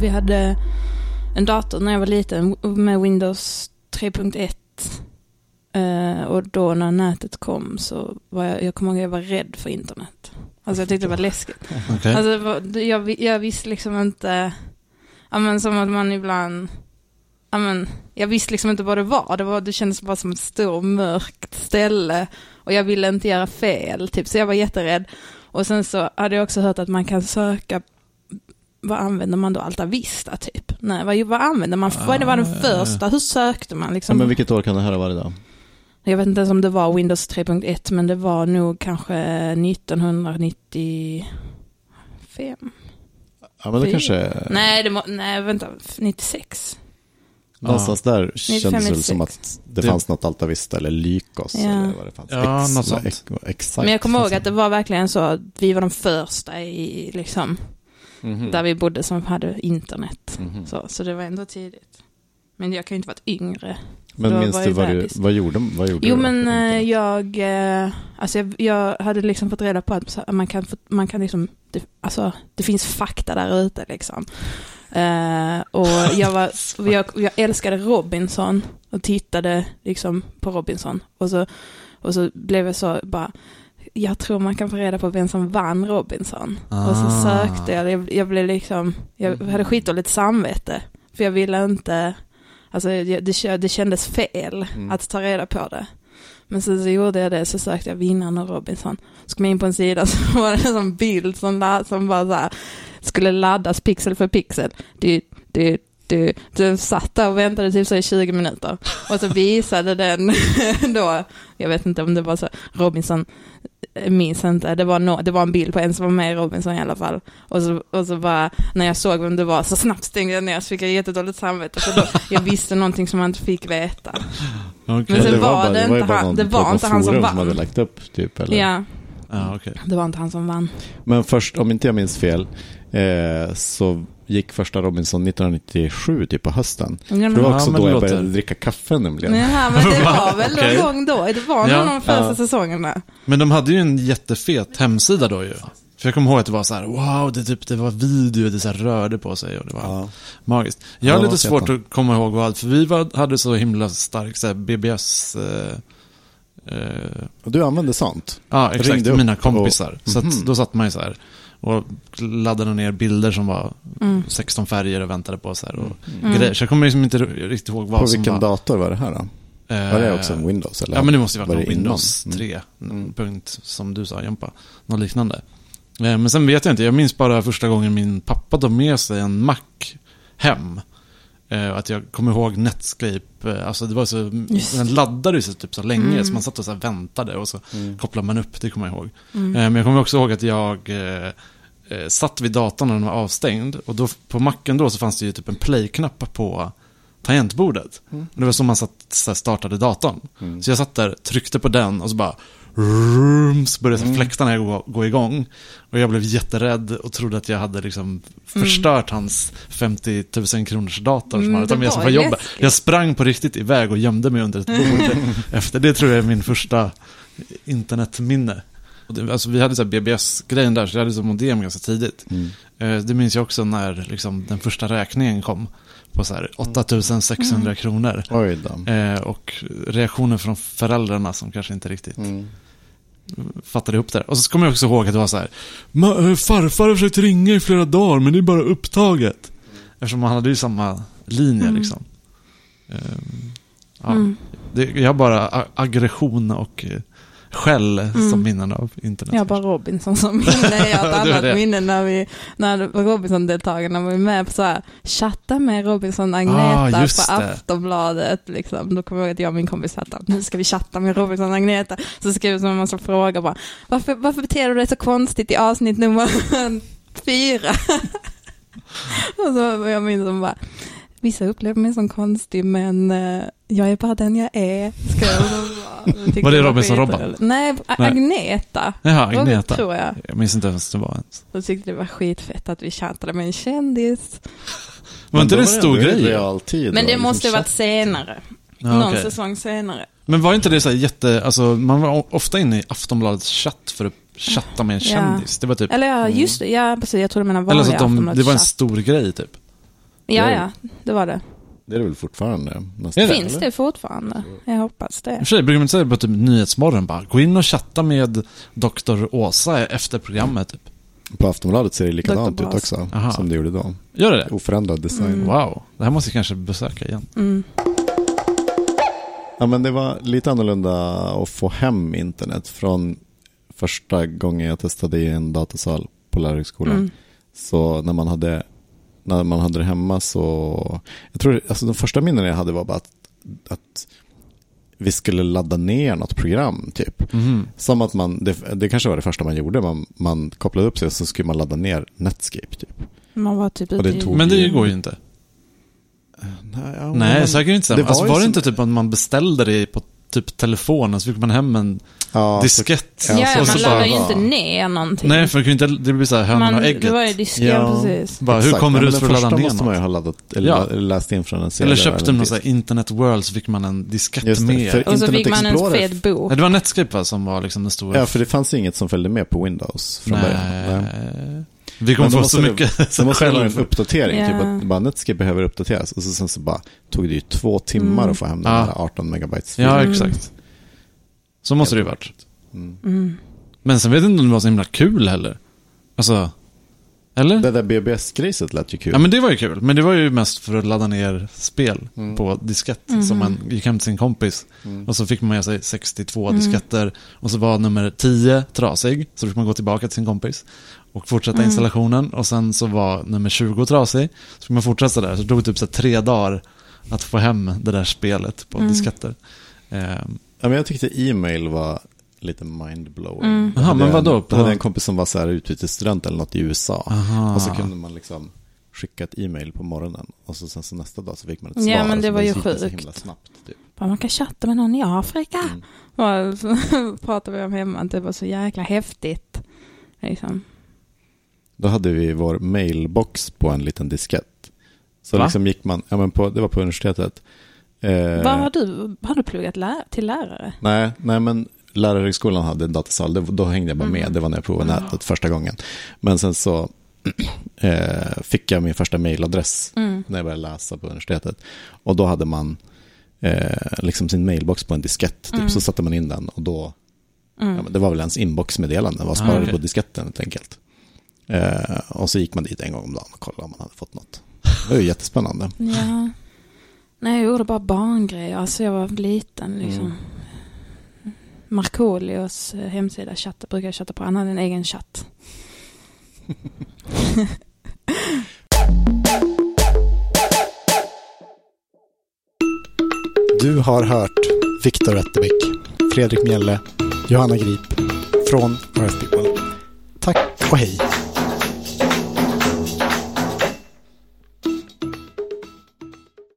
vi hade en dator när jag var liten med Windows 3.1. Eh, och då när nätet kom så var jag, jag kommer ihåg jag var rädd för internet. Alltså jag tyckte det var läskigt. Okej. Alltså jag, jag visste liksom inte, ja men som att man ibland, ja men jag visste liksom inte vad det var. Det, var, det kändes bara som ett stort mörkt ställe och jag ville inte göra fel, typ, så jag var jätterädd. Och sen så hade jag också hört att man kan söka, vad använder man då? Alta Vista typ? Nej, vad, vad använder man? Vad var den Ah, första? Hur sökte man Ja, liksom? men vilket år kan det här ha varit då? Jag vet inte ens om det var Windows 3.1 men det var nog kanske 1995. Ja, men det kanske... Nej, det må, nej, vänta, 96. Någonstans där kändes det väl 96. som att det Det- fanns något Alta Vista eller Lykos Ja. eller vad det fanns. Ja, Ex- något sånt. Exakt. Men jag kommer ihåg att det var verkligen så att vi var de första i, liksom, Mhm. där vi bodde som hade internet. Mhm. Så, så det var ändå tidigt. Men jag kan ju inte varit yngre. Men då minns var du vad, du, vad gjorde, vad gjorde Jo du? men på eh, jag, eh, alltså jag, jag hade liksom fått reda på att man kan, man kan liksom, det, alltså det finns fakta där ute liksom. Eh, och jag, var, jag, jag älskade Robinson och tittade liksom på Robinson. Och så, och så blev jag så bara, jag tror man kan få reda på vem som vann Robinson. Och så Ah. sökte jag, jag, jag blev liksom, jag hade skitdåligt samvete. För jag ville inte, alltså det, det kändes fel Mm. att ta reda på det. Men så, så gjorde jag det, så sökte jag vinnaren och Robinson. Så kom jag in på en sida så var det en sån bild som, som bara så här, skulle laddas pixel för pixel. Du, du, du, du satt där och väntade typ så i 20 minuter. Och så visade den då, jag vet inte om det var så, Robinson, jag minns inte, det var, no, det var en bild på en som var med i Robinson i alla fall. Och så, och så bara, när jag såg vem det var så snabbt stängde jag ner så fick jag jättedåligt samvete. För då, jag visste någonting som man inte fick veta. Okej. Men sen det var det var ju inte bara han- det var på inte han som vann. hade lagt upp typ eller? Ja, Ja, okej. det var inte han som vann. Men först, om inte jag minns fel, eh, så gick första Robinson 1997 typ på hösten. Ja, För det var Ja, också men då jag låter- började dricka kaffe nämligen. Ja, men det var väl någon gång då. Det var Ja. någon av de första Ja. säsongerna. Men de hade ju en jättefet hemsida då ju. För jag kommer ihåg att det var så här, wow, det, typ, det var video, det så här rörde på sig och det var Ja. magiskt. Jag har Ja, lite svårt att komma ihåg vad allt, för vi var, hade så himla stark så här, BBS... Eh, eh, Och du använde sånt? ja, exakt. Ringde Mina och- kompisar. Så Mhm. att, då satt man ju så här och laddade ner bilder som var Mm. 16 färger och väntade på så här. Och Mm. grejer. Så jag kommer liksom inte riktigt ihåg vad På som vilken var. dator var det här då? Eh, Var det också en Windows? Eller? Ja, men det måste ju var varit innan? Windows Mm. 3, Mm. punkt som du sa, Jompa. Något liknande. Eh, Men sen vet jag inte, jag minns bara första gången min pappa tog med sig en Mac hem. Eh, Att jag kommer ihåg Netscape, eh, alltså det var så, Just. den laddade ju sig typ så länge, Mm. så man satt och så här väntade och så Mm. kopplade man upp, det kommer jag ihåg. Mm. Eh, Men jag kommer också ihåg att jag eh, satt vid datorn när den var avstängd. Och då, på macken då så fanns det ju typ en play-knapp på tangentbordet. Mm. Det var så man satt, så här, startade datorn. Mm. Så jag satt där, tryckte på den och så bara rums, började så Mm. fläktarna gå, gå igång. Och jag blev jätterädd och trodde att jag hade liksom förstört hans 50 000 kronors dator som Mm, han hade tagit med sig från jobbet. Jag sprang på riktigt iväg och gömde mig under ett bord efter. Det tror jag är min första internetminne. Alltså vi hade så BBS-grejen där, så jag hade så modem ganska tidigt. Mm. Eh, Det minns jag också när liksom, den första räkningen kom på så här 8600 Mm. kronor. Oj då. Eh, och reaktionen från föräldrarna som kanske inte riktigt Mm. fattade ihop det. Och så kommer jag också ihåg att det var så här, "Ma- eh, farfar har försökt ringa i flera dagar men det är bara upptaget. Eftersom man hade ju samma linje Mm. liksom. Eh, ja, Mm. det, jag har bara aggression och skäll Mm. som minnen av internet. Jag har bara Robinson som minne. Jag har ett annat det. minne när vi, när Robinson-deltagarna var med på så här, chatta med Robinson Agneta Ah, på det. Aftonbladet. Liksom. Då kommer jag ihåg att jag och min kompis satt där, nu ska vi chatta med Robinson Agneta. Så skrev vi en massa frågor bara, varför, varför beter du dig så konstigt i avsnitt nummer fyra? och så jag minns som bara, vissa upplever mig som konstig men eh, jag är bara den jag är. Skrev Var det Robinson Robban? Nej. Agneta. Jaha, Agneta. tror jag. Jag minns inte ens det var ens. Jag tyckte det var skitfett att vi chattade med en kändis. Var inte Men det en stor grej? Realtid, Men det liksom måste ha varit senare. Ja, Någon okej. säsong senare. Men var inte det så här jätte, alltså man var ofta inne i Aftonbladets chatt för att chatta med en Ja. kändis. Det var typ, Eller ja, Mm. just det. Ja, precis. Jag tror du menar eller vanliga så att de, det var en stor grej typ. Ja, ja, det var det. Det är det väl fortfarande? Nästan, det? Finns eller? det fortfarande? Jag hoppas I det. och för sig brukar man inte säga på typ Nyhetsmorgon bara, gå in och chatta med Dr. Åsa efter programmet typ. På Aftonbladet ser det likadant ut också. Aha. Som det gjorde då. Gör det? Oförändrad design. Mm. Wow, det här måste jag kanske besöka igen. Mm. Ja, men det var lite annorlunda att få hem internet från första gången jag testade i en datasal på lärarhögskolan. Mm. Så när man hade när man hade det hemma så, jag tror, alltså de första minnen jag hade var bara att, att vi skulle ladda ner något program typ. Mhm. Som att man, det, det kanske var det första man gjorde, man, man kopplade upp sig och så skulle man ladda ner Netscape typ. Man var typ Och det tog- Men det går ju inte. Nej, ja, Nej, men- säkert inte. det alltså, var ju var det inte typ att man beställde det på typ telefonen så fick man hem en ja, diskett? Ja, så- ja, och så man laddar ju inte ner någonting. Nej, för det ju inte, det blir så här hönan och ägget. Det var ju disken, Ja. precis. Bara, hur Exakt. kommer du ut för att ladda ner måste man ju ha laddat, eller läst in från en CD. Eller köpte någon sån här Internet World så fick man en diskett det, med. Och så fick man en fet bok. Nej, det var Netscape va, som var liksom den stora. Ja, för det fanns inget som följde med på Windows från Nej. början. Nej. Vi kommer få måste så det- mycket Så måste det vara en uppdatering, typ Ja. att bara Netscape behöver uppdateras. Och så, sen så bara tog det ju två timmar Mm. att få hem den Ja. där 18 megabytes Ja, exakt. Så måste det ju varit. Mm. Mm. Men sen vet jag inte om det var så himla kul heller. Alltså, eller? Det där BBS-grejset lät ju kul. Ja men det var ju kul, men det var ju mest för att ladda ner spel Mm. på diskett. Mhm. Som man gick hem till sin kompis. Mm. Och så fick man med sig 62 Mm. disketter. Och så var nummer 10 trasig, så fick man gå tillbaka till sin kompis. Och fortsätta Mm. installationen. Och sen så var nummer 20 trasig. Så fick man fortsätta där. Så det tog typ så tre dagar att få hem det där spelet på Mm. disketter. Ja, men jag tyckte e-mail var lite mindblowing. Mm. Jag hade men en- vadå? Jag På- hade en kompis som var så här utbytesstudent eller något i USA. aha. Och så kunde man liksom skicka ett e-mail på morgonen. Och så sen så nästa dag så fick man ett svar. Ja, men det var ju så sjukt. himla snabbt. Typ. Man kan chatta med någon i Afrika. Mm. Och så pratade vi om hemma att det var så jäkla häftigt. Liksom. Då hade vi vår mailbox på en liten diskett. Så Va? liksom gick man, ja men på, det var på universitetet. Eh, Vad har du, har du pluggat lä- till lärare? Nej, nej men lärarhögskolan hade en datasal. Det, då hängde jag bara med. Mm. Det var när jag provade Mm. nätet första gången. Men sen så eh, fick jag min första mailadress Mm. när jag började läsa på universitetet. Och då hade man eh, liksom sin mailbox på en diskett. Typ. Mm. Så satte man in den och då, Mm. ja, men det var väl ens inboxmeddelanden. var sparade Ah, okej. på disketten helt enkelt. Eh, och så gick man dit en gång om dagen och kollade om man hade fått något. Det var ju jättespännande. Ja. Nej, jag gjorde bara barngrejer. Alltså jag var liten liksom. Markoolios eh, hemsida chatta, brukar jag chatta på. Han hade en egen chatt. Du har hört Viktor Wetterbeck, Fredrik Mjelle, Johanna Grip från Earth People. Tack och hej!